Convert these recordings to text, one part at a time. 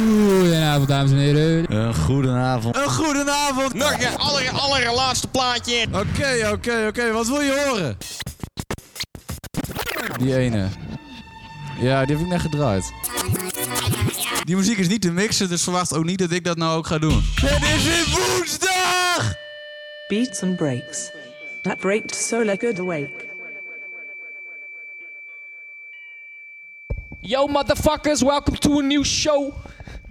Goedenavond, dames en heren. Een goedenavond. Een goedenavond. Nog een aller, allerlaatste plaatje. Oké, oké, oké. Wat wil je horen? Die ene. Ja, die heb ik net gedraaid. Die muziek is niet te mixen, dus verwacht ook niet dat ik dat nou ook ga doen. Het is weer woensdag! Beats and breaks. That breaked Solar Good Awake. Yo motherfuckers, welcome to a new show.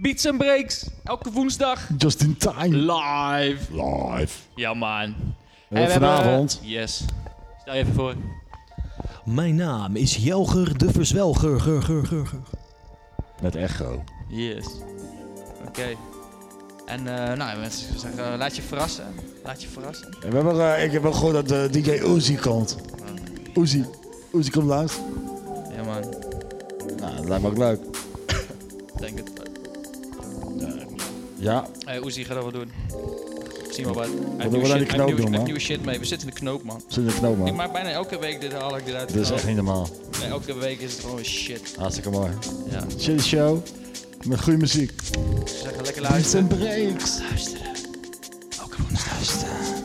Beats and Breaks. Elke woensdag. Just in time. Live. Live. Ja man. En hebben- vanavond. Yes. Stel je even voor. Mijn naam is Jelger de Verzwelger. Ger, ger, ger, ger. Met echo. Yes. Oké. En eh, nou, mensen zeggen, laat je verrassen. Laat je verrassen. En we hebben, eh, ik heb wel gehoord dat eh, DJ Uzi komt. Uzi. Uzi komt langs. Ja man. Nou, dat lijkt me ook leuk. Denk het. Ja. Hey, Uzi, ga dat wel doen. Zie maar wat. Hij heeft doen we dan die knoop doen, man? nieuwe shit mee. We zitten in de knoop man. Zit in de knoop, Ik man. maak bijna elke week dit haal ik dit uit. Dit is echt niet normaal. Nee, elke week is het gewoon shit. Hartstikke mooi. Ja. Chilly show. Met goede muziek. Ik zeg lekker Beats luisteren. and breaks. Luisteren. Elke woensdag. Live.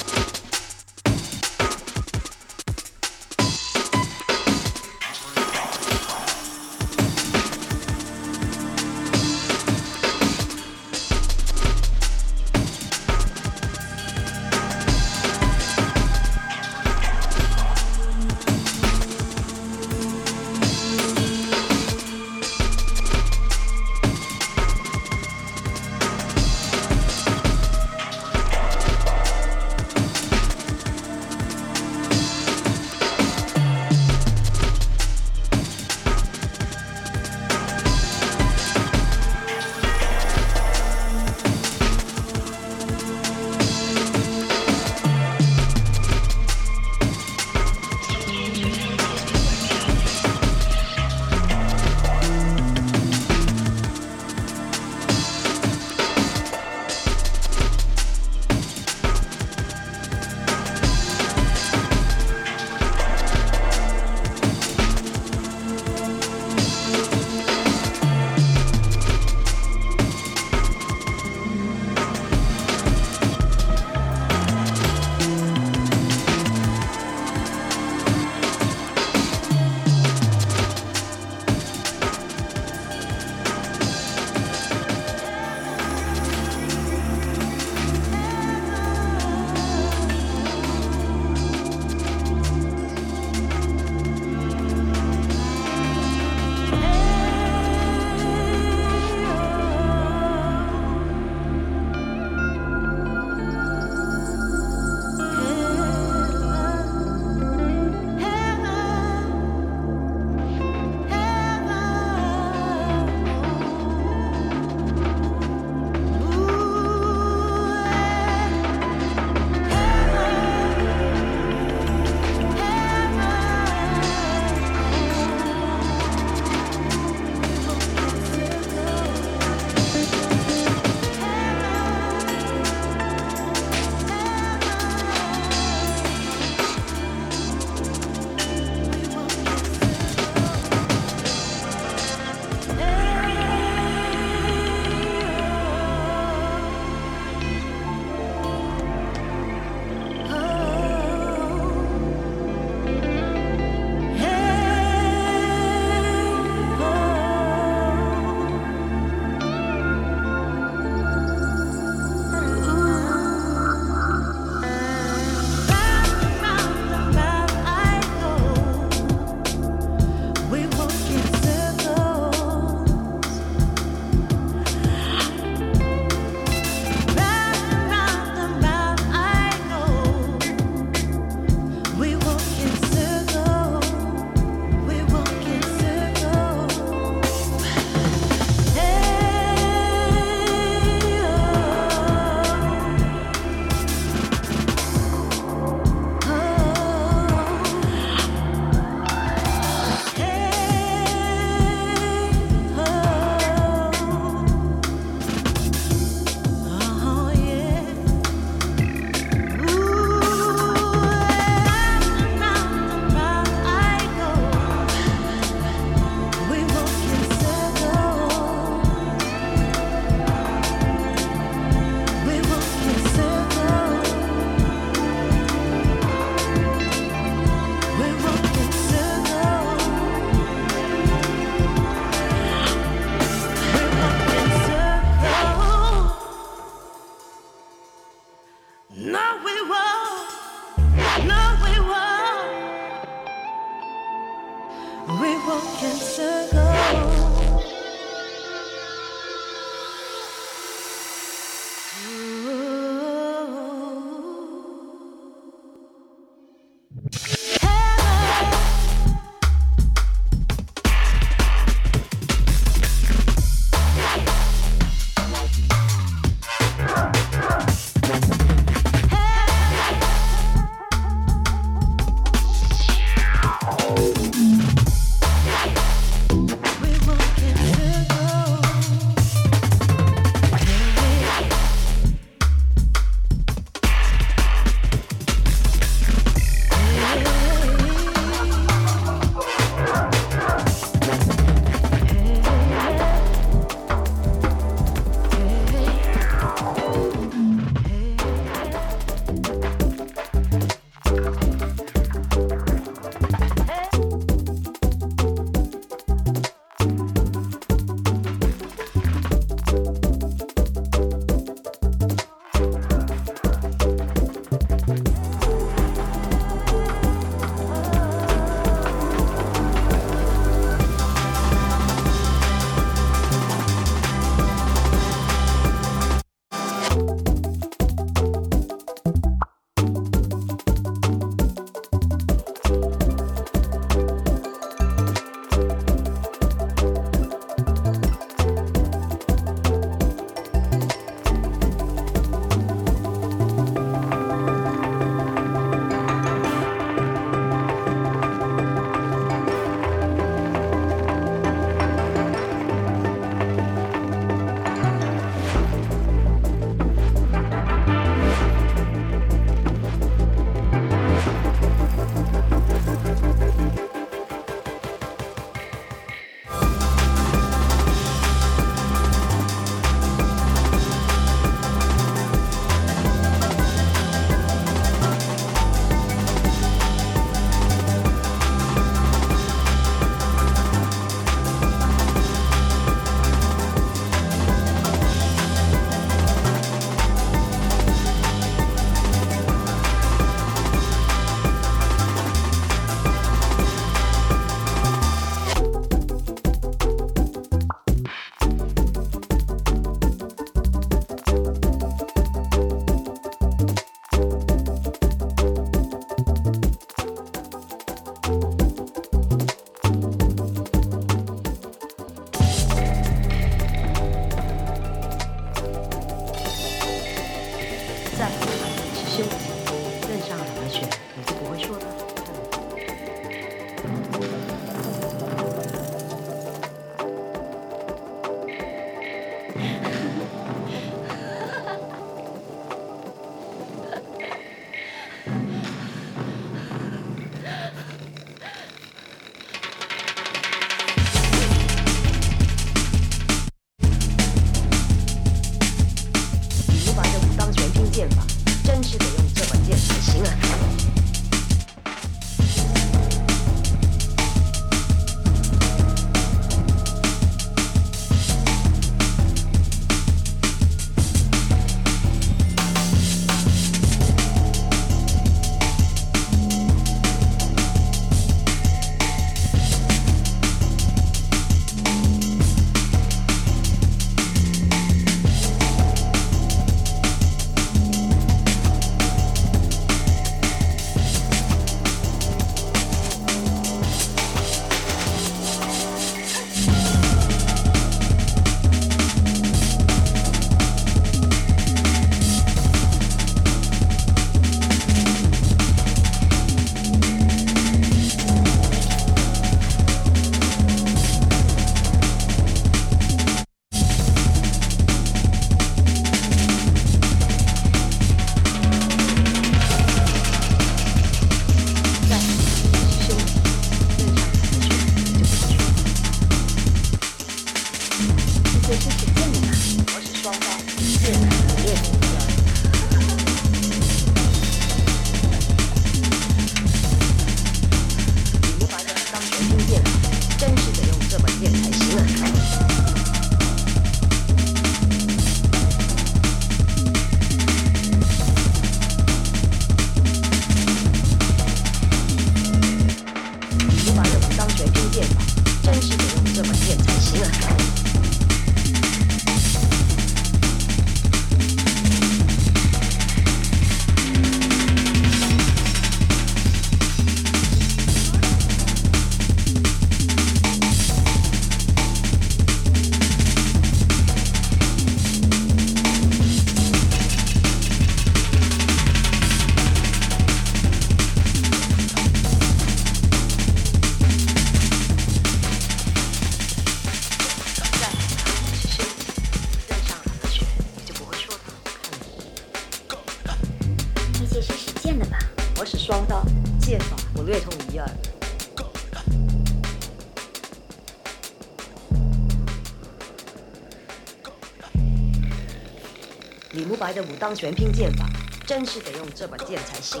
的武当玄拼剑法，真是得用这把剑才行。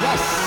Yes.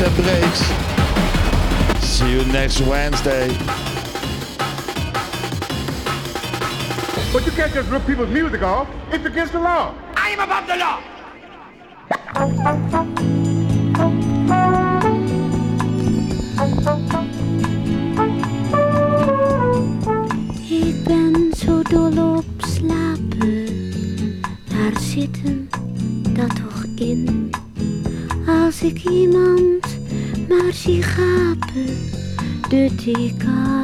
and breaks. See you next Wednesday. But you can't just rip people's music off. It's against the law. I am above the law. 時間。